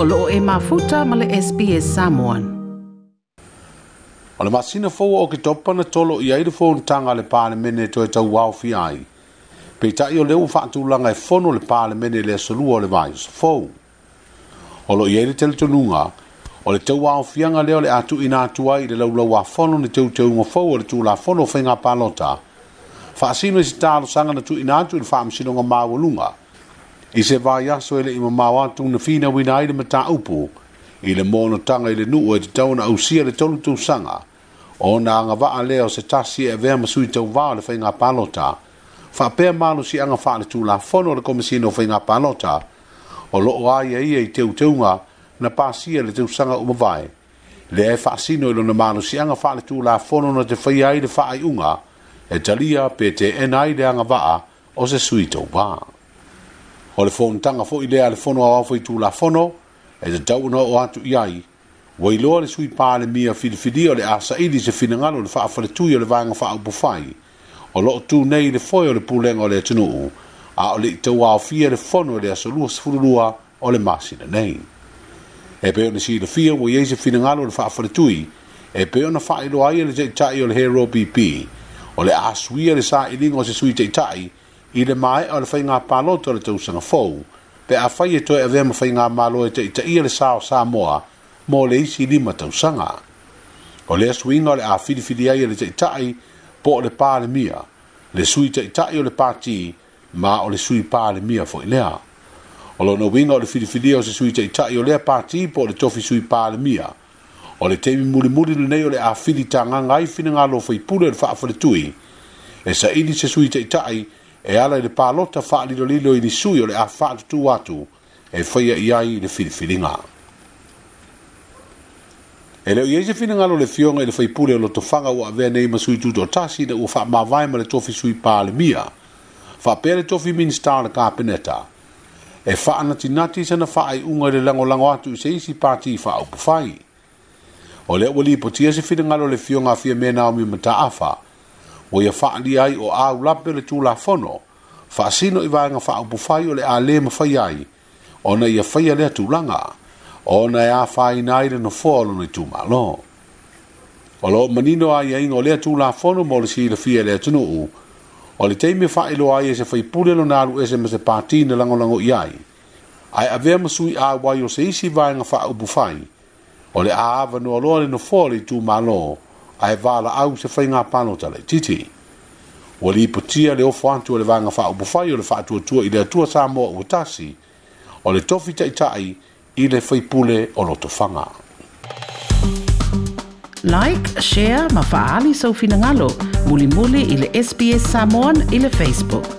O loo e mafuta ma le SPS Samoan. O le masina fōua o ki topa na tolo i aile fōntanga le pālemene toi tau wau fi ai. Pei tai o leo langa e fono le mene le asolua o le vai sa fōu. O lo i aile tele tonunga, o le tau wau fianga leo le atu ina atua i le laulau a fono ni tau tau ngā fōu o le tūla fono whenga pālota. Whaasino i si tālo sanga na tu ina atu i le whaamsino ngā māwalunga. Whaasino i se vai aso ele i mamau atu na fina wina aile ma ta upu i le mōna tanga i le nuu e te tau na ausia le tolu tu sanga o na anga vaa leo se tasi e vea masui tau vaa le whainga palota fa pea malu si anga faa le tū la fono le komisino whainga palota o loo ai e ia i teu teunga na pasia le tu sanga umavai le e faa sino ilo na malu si anga faa le tū la fono na te whai ai le faa i unga e talia pe te enai le anga vaa o se sui tau vaa o le fonotaga foʻi lea a le fono aoa foi tulafono e tatau ona o atu i ai ua iloa le sui palemia filifilia o le a saʻili se finagalo o le faafaletui o le vaega faaupu fai o loo tunei le foe o le pulega o le atunuu a o leʻi tauaofia le fono i le asolua sefululua o le masina nei e pei ona silafia ua iai se finagalo o le faafaletui e pei ona faailoa ai le taʻitaʻi o le hero pp o le a suia le saʻiliga o se sui taʻitaʻi ta i le mai o le whainga pāloto le tausanga fōu, pe a whai e toi awe ma whainga mālo e te ita i le sāo sā moa, mō le isi lima tausanga. O le aswinga o le a whiriwhiri ai le te itai, po o le pā le mia, le sui te itai o le pāti, ma o le sui pā le mia fōi lea. O lo no winga o le whiriwhiri o se sui te itai o le pāti, po o le tofi sui pā le mia, o le teimi muri muri le nei o le a whiri tā ngā ngai whina ngā lo whai pūre le whaafare tui, e sa ini se sui te itai, e ala i le pālota fa'alilolilo i nisui o le a fa'atutū atu e faia i ai i le filifiliga e leʻu i ai se finagalo le fioga i le faipule o lotofaga ua avea nei ma sui tutoatasi na ua fa'amāvae ma le tofi sui palemia fa'apea le tofi minista o le kapeneta e fa'anatinati sana fa'aiʻuga i le lagolago atu i se isi pati i fa'aupufai o lea ua lipotia se lo le fioga afia me naomi mataafa o ia faali ai o au lape le tula fono, faasino i vanga faa upu fai o le a le mawhai ai, o na ia fai alea tūlanga, o na ia fai nai le no fua olo ni tūma lo. O lo manino ai ainga o lea tūla fono mo le sila fia lea tunu u, o le teime fai lo ai e se fai pule lo nalu e se me se pati na lango lango i ai, ai avea masui a wai o se isi vanga faa upu fai, o le a ava no alo le no fua le tūma loo, ai vala au se fai ngā pano tale, titi. Wa li ipotia le ofo antu le vanga wha upofai o le wha atua tua i le atua sa moa o tasi, o le tofi tai tai i le fai pule o lo tofanga. Like, share, mafaali sa so ufina ngalo, muli muli i le SBS Samoan i Facebook.